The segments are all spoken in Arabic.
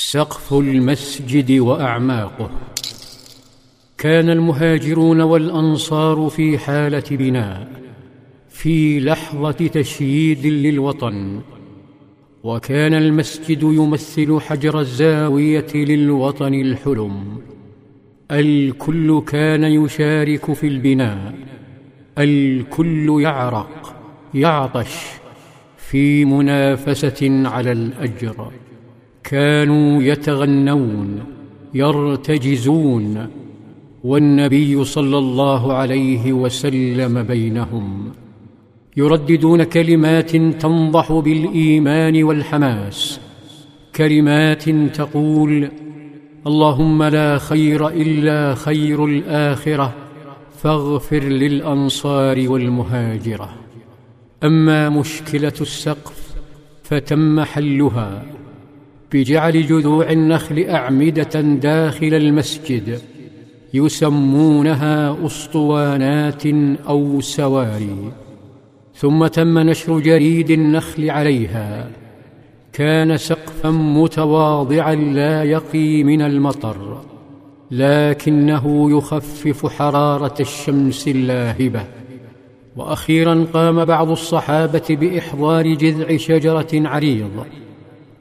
سقف المسجد وأعماقه. كان المهاجرون والأنصار في حالة بناء في لحظة تشييد للوطن. وكان المسجد يمثل حجر الزاوية للوطن الحلم. الكل كان يشارك في البناء. الكل يعرق يعطش في منافسة على الأجر. كانوا يتغنون يرتجزون والنبي صلى الله عليه وسلم بينهم. يرددون كلمات تنضح بالإيمان والحماس كلمات تقول اللهم لا خير إلا خير الآخرة فاغفر للأنصار والمهاجرة. أما مشكلة السقف فتم حلها. بجعل جذوع النخل أعمدة داخل المسجد يسمونها أسطوانات أو سواري. ثم تم نشر جريد النخل عليها. كان سقفا متواضعا لا يقي من المطر لكنه يخفف حرارة الشمس اللاهبة. وأخيرا قام بعض الصحابة بإحضار جذع شجرة عريض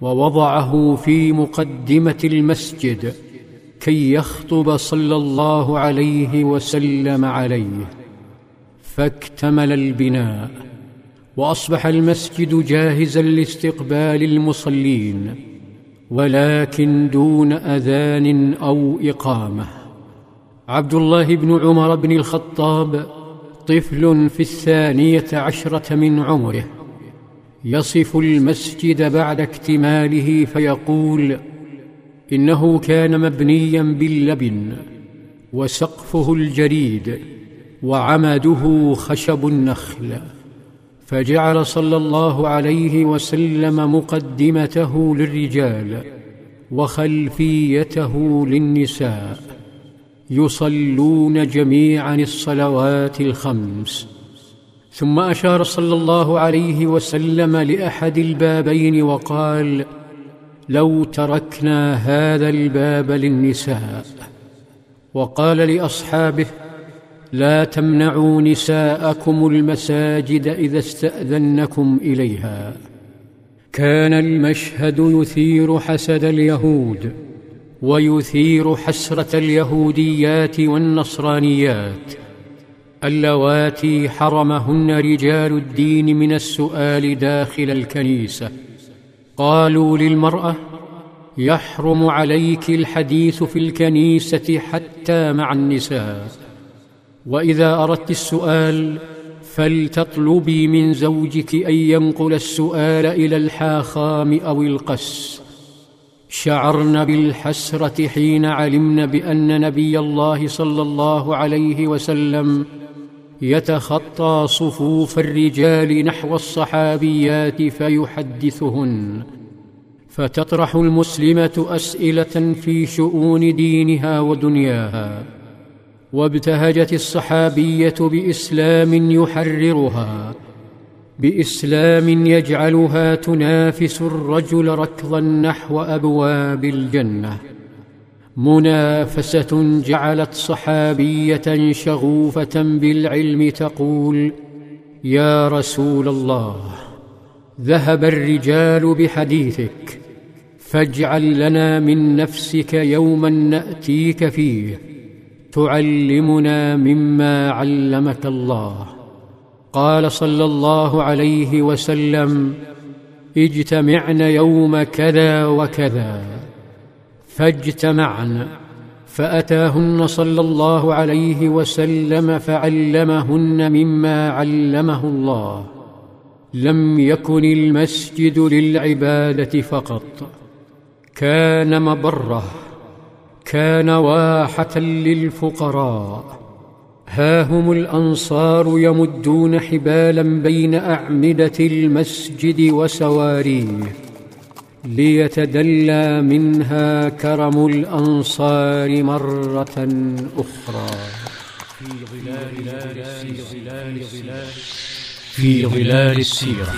ووضعه في مقدمة المسجد كي يخطب صلى الله عليه وسلم عليه. فاكتمل البناء وأصبح المسجد جاهزا لاستقبال المصلين ولكن دون أذان أو إقامة. عبد الله بن عمر بن الخطاب طفل في الثانية عشرة من عمره. يصف المسجد بعد اكتماله فيقول إنه كان مبنيا باللبن وسقفه الجريد وعمده خشب النخل فجعل صلى الله عليه وسلم مقدمته للرجال وخلفيته للنساء يصلون جميعا الصلوات الخمس. ثم أشار صلى الله عليه وسلم لأحد البابين وقال لو تركنا هذا الباب للنساء. وقال لأصحابه لا تمنعوا نساءكم المساجد إذا استأذنكم إليها. كان المشهد يثير حسد اليهود ويثير حسرة اليهوديات والنصرانيات اللواتي حرمهن رجال الدين من السؤال داخل الكنيسة. قالوا للمرأة يحرم عليك الحديث في الكنيسة حتى مع النساء. وإذا أردت السؤال فلتطلبي من زوجك أن ينقل السؤال إلى الحاخام أو القس. شعرن بالحسرة حين علمن بأن نبي الله صلى الله عليه وسلم يتخطى صفوف الرجال نحو الصحابيات فيحدثهن. فتطرح المسلمة أسئلة في شؤون دينها ودنياها. وابتهجت الصحابية بإسلام يحررها. بإسلام يجعلها تنافس الرجل ركضا نحو أبواب الجنة. منافسة جعلت صحابية شغوفة بالعلم تقول يا رسول الله ذهب الرجال بحديثك فاجعل لنا من نفسك يوما نأتيك فيه تعلمنا مما علمك الله. قال صلى الله عليه وسلم اجتمعن يوم كذا وكذا. فاجتمعن. فأتاهن صلى الله عليه وسلم فعلمهن مما علمه الله. لم يكن المسجد للعبادة فقط. كان مبره. كان واحة للفقراء. ها هم الأنصار يمدون حبالا بين أعمدة المسجد وسواريه. ليتدلى منها كرم الأنصار مرة أخرى. في ظلال السيرة. في ظلال السيره